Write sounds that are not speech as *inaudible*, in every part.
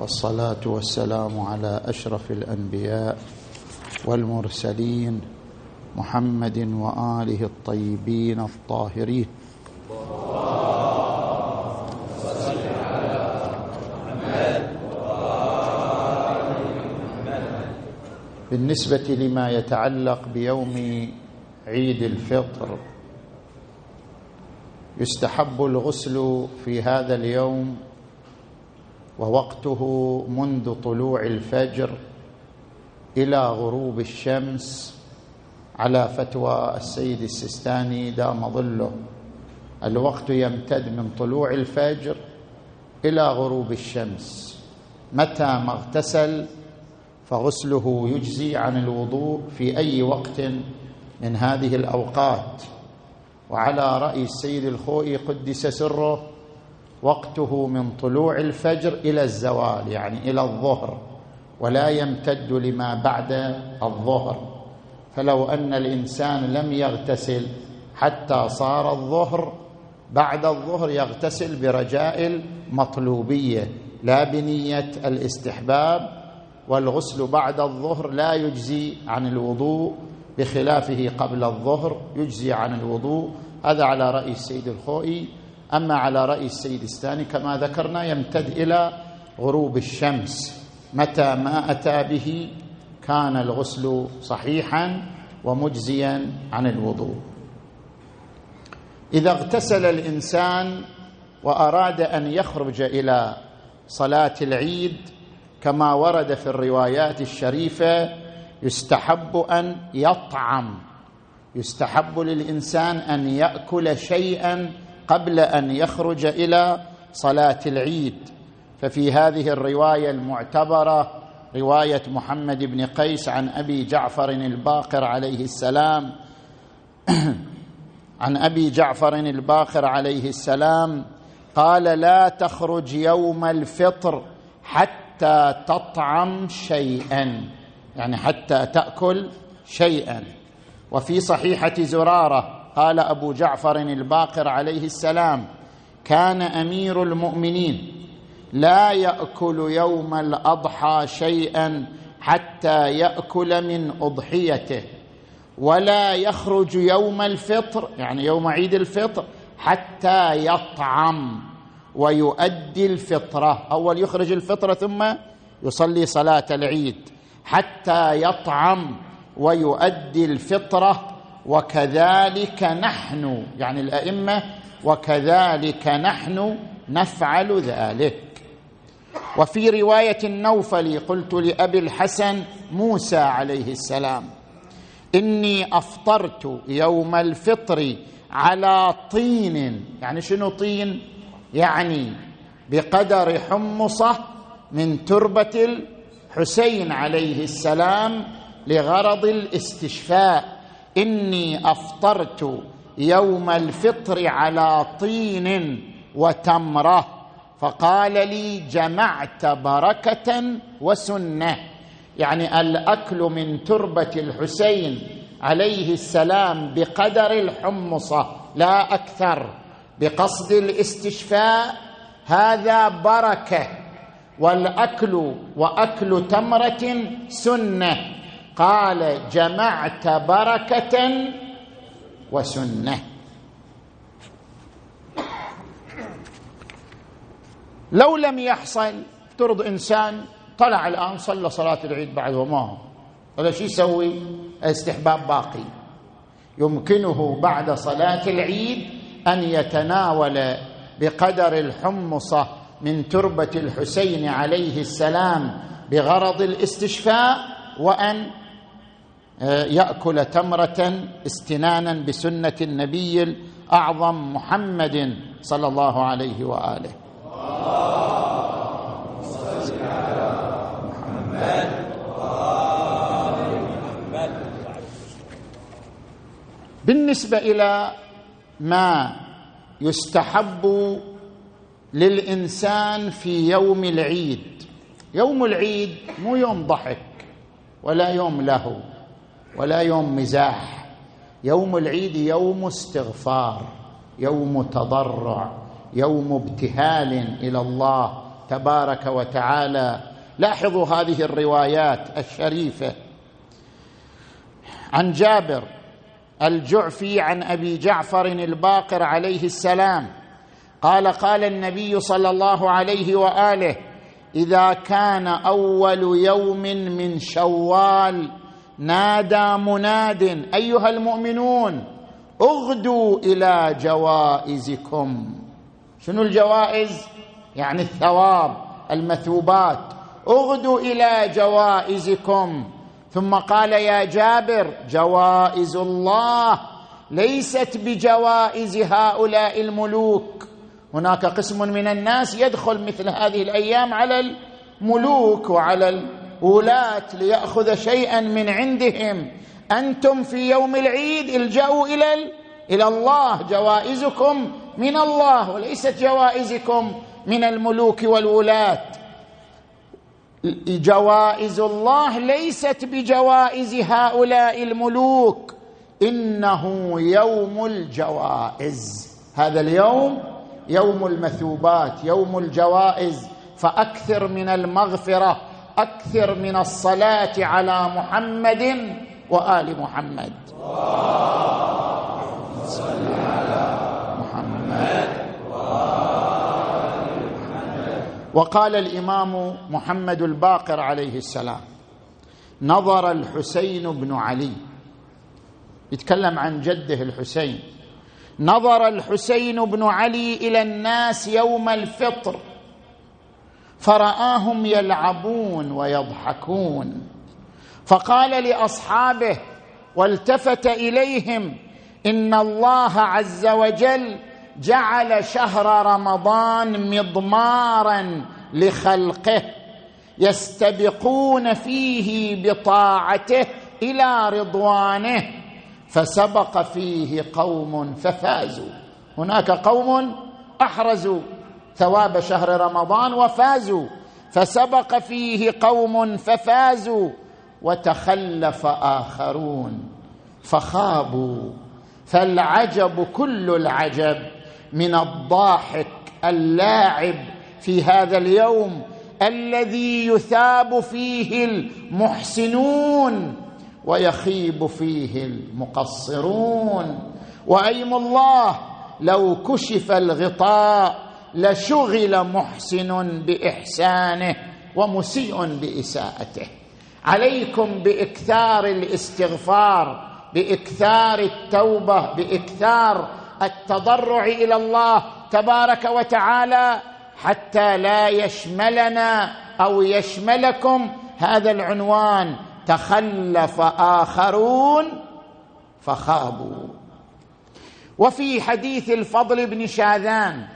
والصلاة والسلام على أشرف الأنبياء والمرسلين محمد وآله الطيبين الطاهرين. بالنسبة لما يتعلق بيوم عيد الفطر يستحب الغسل في هذا اليوم ووقته منذ طلوع الفجر إلى غروب الشمس على فتوى السيد السيستاني دام ظله. الوقت يمتد من طلوع الفجر إلى غروب الشمس. متى ما اغتسل فغسله يجزي عن الوضوء في أي وقت من هذه الأوقات. وعلى رأي السيد الخوئي قدس سره وقته من طلوع الفجر إلى الزوال يعني إلى الظهر ولا يمتد لما بعد الظهر. فلو أن الإنسان لم يغتسل حتى صار الظهر بعد الظهر يغتسل برجاء المطلوبية لا بنية الاستحباب والغسل بعد الظهر لا يجزي عن الوضوء بخلافه قبل الظهر يجزي عن الوضوء. هذا على رأي السيد الخوئي. أما على رأي السيد الثاني كما ذكرنا يمتد إلى غروب الشمس. متى ما أتى به كان الغسل صحيحا ومجزيا عن الوضوء. إذا اغتسل الإنسان وأراد أن يخرج إلى صلاة العيد كما ورد في الروايات الشريفة يستحب أن يطعم. يستحب للإنسان أن يأكل شيئا قبل أن يخرج إلى صلاة العيد. ففي هذه الرواية المعتبرة رواية محمد بن قيس عن أبي جعفر الباقر عليه السلام. *clears throat* عن أبي جعفر الباقر عليه السلام قال لا تخرج يوم الفطر حتى تطعم شيئا. يعني حتى تأكل شيئا. وفي صحيحة زرارة قال أبو جعفر الباقر عليه السلام كان أمير المؤمنين لا يأكل يوم الأضحى شيئا حتى يأكل من أضحيته ولا يخرج يوم الفطر يعني يوم عيد الفطر حتى يطعم ويؤدي الفطرة. أول يخرج الفطره ثم يصلي صلاة العيد حتى يطعم ويؤدي الفطرة. وكذلك نحن يعني الأئمة وكذلك نحن نفعل ذلك. وفي رواية النوفل قلت لأبي الحسن موسى عليه السلام إني أفطرت يوم الفطر على طين. يعني شنو طين؟ يعني بقدر حمصة من تربة الحسين عليه السلام لغرض الاستشفاء. إني أفطرت يوم الفطر على طين وتمرة. فقال لي جمعت بركة وسنة. يعني الأكل من تربة الحسين عليه السلام بقدر الحمصة لا أكثر. بقصد الاستشفاء هذا بركة. والأكل وأكل تمرة سنة. قال جمعت بركة وسنة. لو لم يحصل افترض إنسان طلع الآن صلى صلاة العيد بعد وما هذا شو يسوي؟ الاستحباب باقي. يمكنه بعد صلاة العيد أن يتناول بقدر الحمصة من تربة الحسين عليه السلام بغرض الاستشفاء وأن يأكل تمرة استنانا بسنة النبي الأعظم محمد صلى الله عليه وآله. بالنسبة إلى ما يستحب للإنسان في يوم العيد. يوم العيد مو يوم ضحك ولا يوم لهو ولا يوم مزاح. يوم العيد يوم استغفار يوم تضرع يوم ابتهال إلى الله تبارك وتعالى. لاحظوا هذه الروايات الشريفة. عن جابر الجعفي عن أبي جعفر الباقر عليه السلام. قال قال النبي صلى الله عليه وآله إذا كان أول يوم من شوال نادى مناد أيها المؤمنون اغدوا إلى جوائزكم. شنو الجوائز؟ يعني الثواب المثوبات. اغدوا إلى جوائزكم. ثم قال يا جابر جوائز الله ليست بجوائز هؤلاء الملوك. هناك قسم من الناس يدخل مثل هذه الأيام على الملوك وعلى الولاه ليأخذ شيئا من عندهم. أنتم في يوم العيد الجأوا إلى إلى الله. جوائزكم من الله وليست جوائزكم من الملوك والولاه جوائز الله ليست بجوائز هؤلاء الملوك. إنه يوم الجوائز. هذا اليوم يوم المثوبات يوم الجوائز. فأكثر من المغفرة. أكثر من الصلاة على محمد وآل محمد. صل على محمد وقال الإمام محمد الباقر عليه السلام نظر الحسين بن علي. يتكلم عن جده الحسين. نظر الحسين بن علي إلى الناس يوم الفطر. فرآهم يلعبون ويضحكون. فقال لأصحابه والتفت إليهم إن الله عز وجل جعل شهر رمضان مضمارا لخلقه يستبقون فيه بطاعته إلى رضوانه فسبق فيه قوم ففازوا. هناك قوم أحرزوا. ثواب شهر رمضان وفازوا. فسبق فيه قوم ففازوا. وتخلف آخرون فخابوا. فالعجب كل العجب من الضاحك اللاعب في هذا اليوم الذي يثاب فيه المحسنون ويخيب فيه المقصرون. وأيم الله لو كشف الغطاء لشغل محسن بإحسانه ومسيء بإساءته. عليكم بإكثار الاستغفار بإكثار التوبة بإكثار التضرع إلى الله تبارك وتعالى حتى لا يشملنا أو يشملكم. هذا العنوان تخلف آخرون فخابوا. وفي حديث الفضل بن شاذان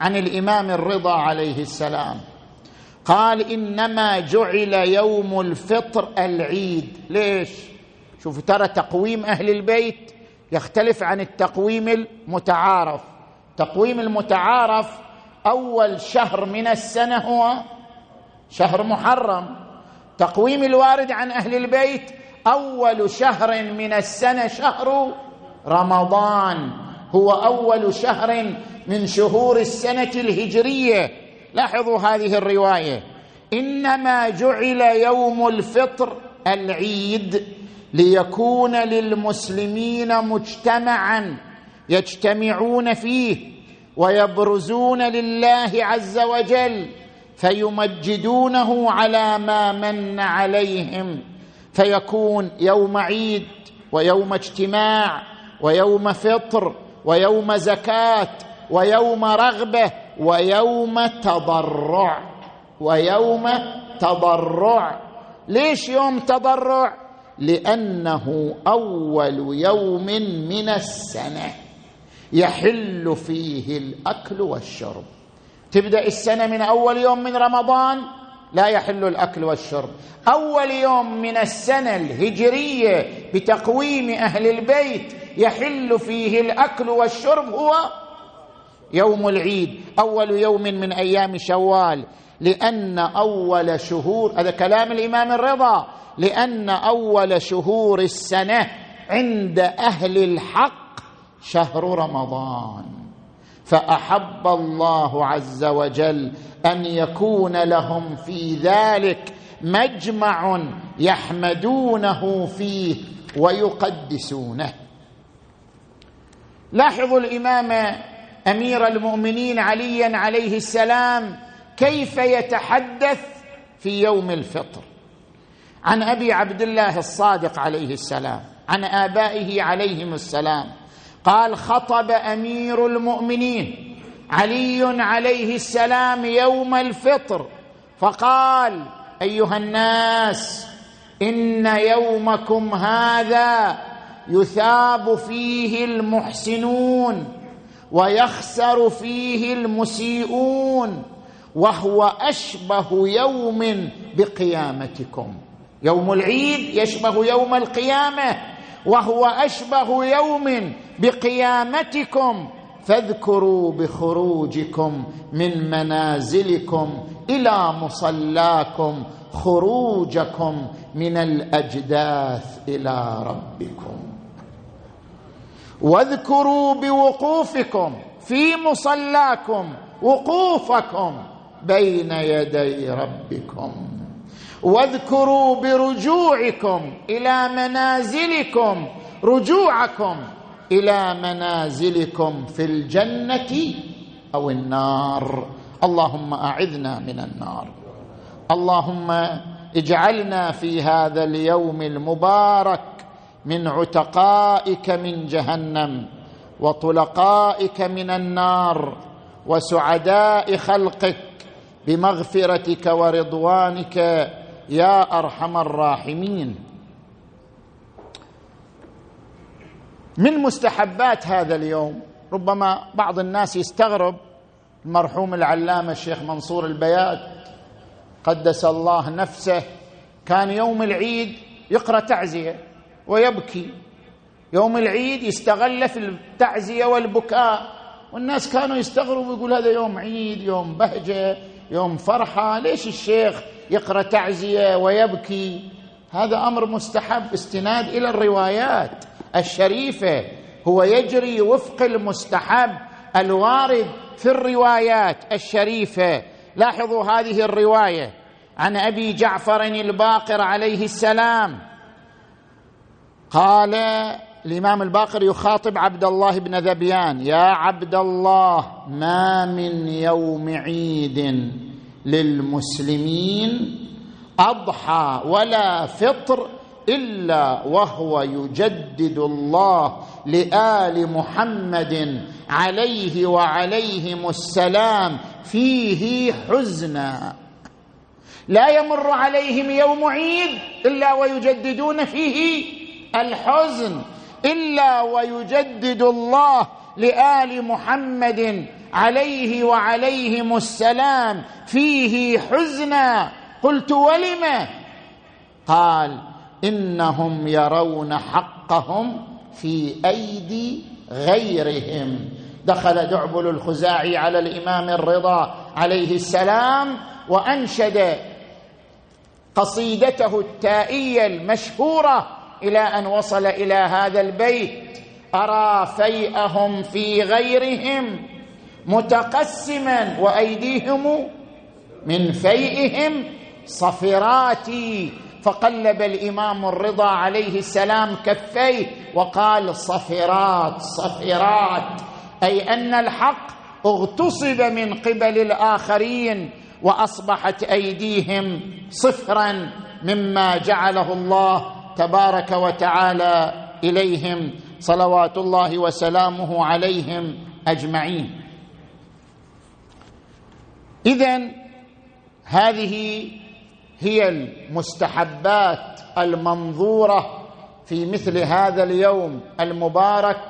عن الإمام الرضا عليه السلام. قال إنما جعل يوم الفطر العيد. ليش؟ شوفوا ترى تقويم أهل البيت يختلف عن التقويم المتعارف. تقويم المتعارف أول شهر من السنة هو شهر محرم. تقويم الوارد عن أهل البيت أول شهر من السنة شهر رمضان. هو أول شهر من شهور السنة الهجرية. لاحظوا هذه الرواية. إنما جعل يوم الفطر العيد ليكون للمسلمين مجتمعا يجتمعون فيه ويبرزون لله عز وجل فيمجدونه على ما من عليهم. فيكون يوم عيد ويوم اجتماع ويوم فطر ويوم زكاة ويوم رغبة ويوم تضرع ويوم تضرع. ليش يوم تضرع؟ لأنه أول يوم من السنة يحل فيه الأكل والشرب. تبدأ السنة من أول يوم من رمضان لا يحل الأكل والشرب. أول يوم من السنة الهجرية بتقويم أهل البيت يحل فيه الأكل والشرب هو يوم العيد أول يوم من أيام شوال. لأن أول شهور هذا كلام الإمام الرضا. لأن أول شهور السنة عند أهل الحق شهر رمضان. فأحب الله عز وجل أن يكون لهم في ذلك مجمع يحمدونه فيه ويقدسونه. لاحظوا الإمام أمير المؤمنين عليا عليه السلام كيف يتحدث في يوم الفطر. عن أبي عبد الله الصادق عليه السلام عن آبائه عليهم السلام قال خطب أمير المؤمنين علي عليه السلام يوم الفطر فقال أيها الناس إن يومكم هذا يثاب فيه المحسنون ويخسر فيه المسيئون وهو أشبه يوم بقيامتكم. يوم العيد يشبه يوم القيامة وهو أشبه يوم بقيامتكم. فاذكروا بخروجكم من منازلكم إلى مصلاكم خروجكم من الأجداث إلى ربكم. واذكروا بوقوفكم في مصلاكم وقوفكم بين يدي ربكم. واذكروا برجوعكم إلى منازلكم رجوعكم إلى منازلكم في الجنة أو النار. اللهم أعذنا من النار. اللهم اجعلنا في هذا اليوم المبارك من عتقائك من جهنم وطلقائك من النار وسعداء خلقك بمغفرتك ورضوانك يا أرحم الراحمين. من مستحبات هذا اليوم ربما بعض الناس يستغرب المرحوم العلامة الشيخ منصور البيات قدس الله نفسه كان يوم العيد يقرأ تعزية. ويبكي. يوم العيد يستغل في التعزية والبكاء. والناس كانوا يستغربوا يقول هذا يوم عيد يوم بهجة يوم فرحة. ليش الشيخ يقرأ تعزية ويبكي؟ هذا أمر مستحب. استناد إلى الروايات الشريفة. هو يجري وفق المستحب الوارد في الروايات الشريفة. لاحظوا هذه الرواية. عن أبي جعفر الباقر عليه السلام. قال الإمام الباقر يخاطب عبد الله بن ذبيان يا عبد الله ما من يوم عيد للمسلمين أضحى ولا فطر إلا وهو يجدد الله لآل محمد عليه وعليهم السلام فيه حزنا. لا يمر عليهم يوم عيد إلا ويجددون فيه الحزن إلا ويجدد الله لآل محمد عليه وعليهم السلام فيه حزنا. قلت ولم؟ قال إنهم يرون حقهم في أيدي غيرهم. دخل دعبل الخزاعي على الإمام الرضا عليه السلام وأنشد قصيدته التائية المشهورة إلى أن وصل إلى هذا البيت أرى فيئهم في غيرهم متقسما وأيديهم من فيئهم صفراتي. فقلب الإمام الرضا عليه السلام كفيه وقال صفرات صفرات. أي أن الحق اغتصب من قبل الآخرين وأصبحت أيديهم صفرا مما جعله الله تبارك وتعالى إليهم صلوات الله وسلامه عليهم أجمعين. اذا هذه هي المستحبات المنظورة في مثل هذا اليوم المبارك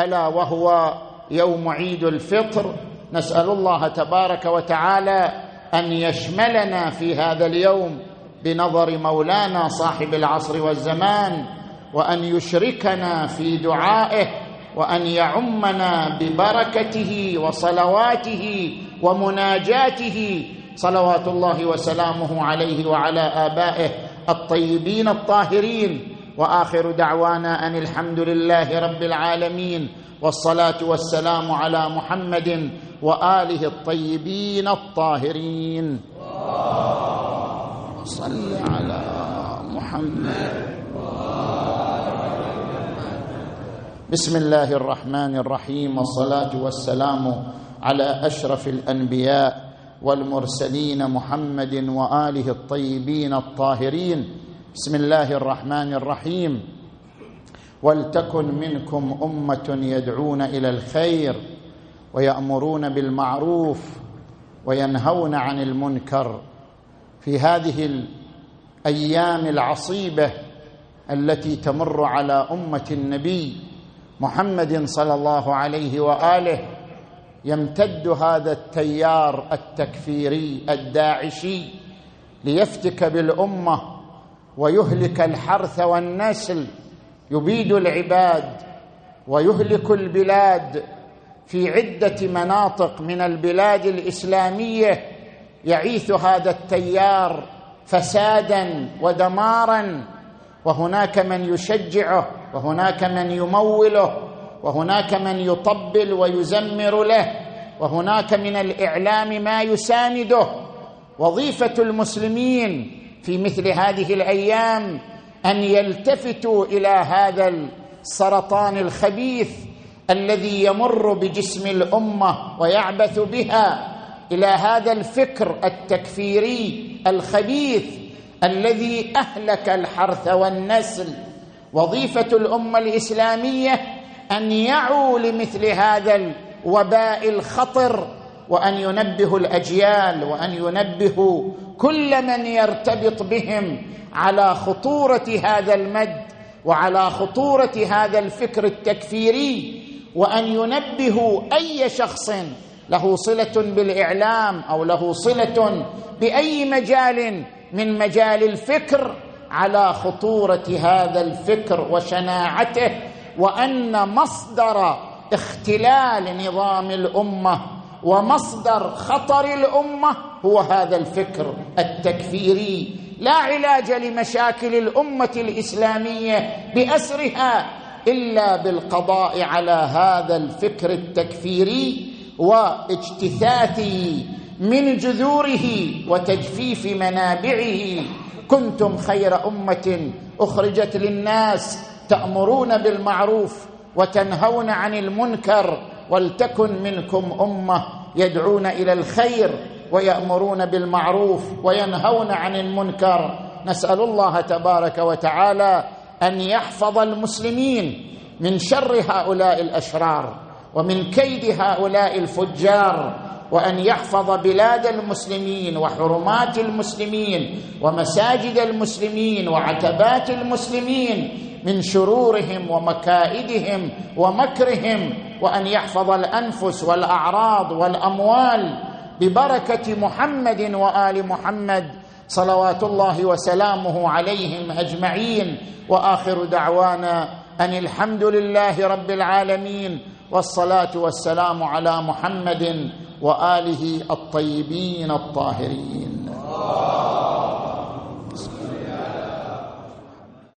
ألا وهو يوم عيد الفطر. نسأل الله تبارك وتعالى أن يشملنا في هذا اليوم بنظر مولانا صاحب العصر والزمان وأن يشركنا في دعائه وأن يعمنا ببركته وصلواته ومناجاته. صلوات الله وسلامه عليه وعلى آبائه الطيبين الطاهرين. وآخر دعوانا أن الحمد لله رب العالمين. والصلاة والسلام على محمد وآله الطيبين الطاهرين. صل على محمد. بسم الله الرحمن الرحيم. والصلاة والسلام على أشرف الأنبياء والمرسلين محمد وآله الطيبين الطاهرين. بسم الله الرحمن الرحيم. ولتكن منكم أمة يدعون إلى الخير ويأمرون بالمعروف وينهون عن المنكر في هذه الأيام العصيبة التي تمر على أمة النبي محمد صلى الله عليه وآله يمتد هذا التيار التكفيري الداعشي ليفتك بالأمة ويهلك الحرث والنسل يبيد العباد ويهلك البلاد في عدة مناطق من البلاد الإسلامية يعيث هذا التيار فسادا ودمارا وهناك من يشجعه وهناك من يموله وهناك من يطبل ويزمر له وهناك من الإعلام ما يسانده. وظيفة المسلمين في مثل هذه الأيام أن يلتفتوا إلى هذا السرطان الخبيث الذي يمر بجسم الأمة ويعبث بها. إلى هذا الفكر التكفيري الخبيث الذي أهلك الحرث والنسل. وظيفة الأمة الإسلامية أن يعوا لمثل هذا الوباء الخطر وأن ينبهوا الأجيال وأن ينبهوا كل من يرتبط بهم على خطورة هذا المد وعلى خطورة هذا الفكر التكفيري وأن ينبهوا أي شخص له صلة بالإعلام أو له صلة بأي مجال من مجال الفكر على خطورة هذا الفكر وشناعته وأن مصدر اختلال نظام الأمة ومصدر خطر الأمة هو هذا الفكر التكفيري. لا علاج لمشاكل الأمة الإسلامية بأسرها إلا بالقضاء على هذا الفكر التكفيري. واجتثاثه من جذوره وتجفيف منابعه. كنتم خير أمة أخرجت للناس تأمرون بالمعروف وتنهون عن المنكر ولتكن منكم أمة يدعون إلى الخير ويأمرون بالمعروف وينهون عن المنكر. نسأل الله تبارك وتعالى أن يحفظ المسلمين من شر هؤلاء الأشرار. ومن كيد هؤلاء الفجار وأن يحفظ بلاد المسلمين وحرمات المسلمين ومساجد المسلمين وعتبات المسلمين من شرورهم ومكائدهم ومكرهم وأن يحفظ الأنفس والأعراض والأموال ببركة محمد وآل محمد صلوات الله وسلامه عليهم أجمعين وآخر دعوانا أن الحمد لله رب العالمين والصلاة والسلام على محمد وآله الطيبين الطاهرين.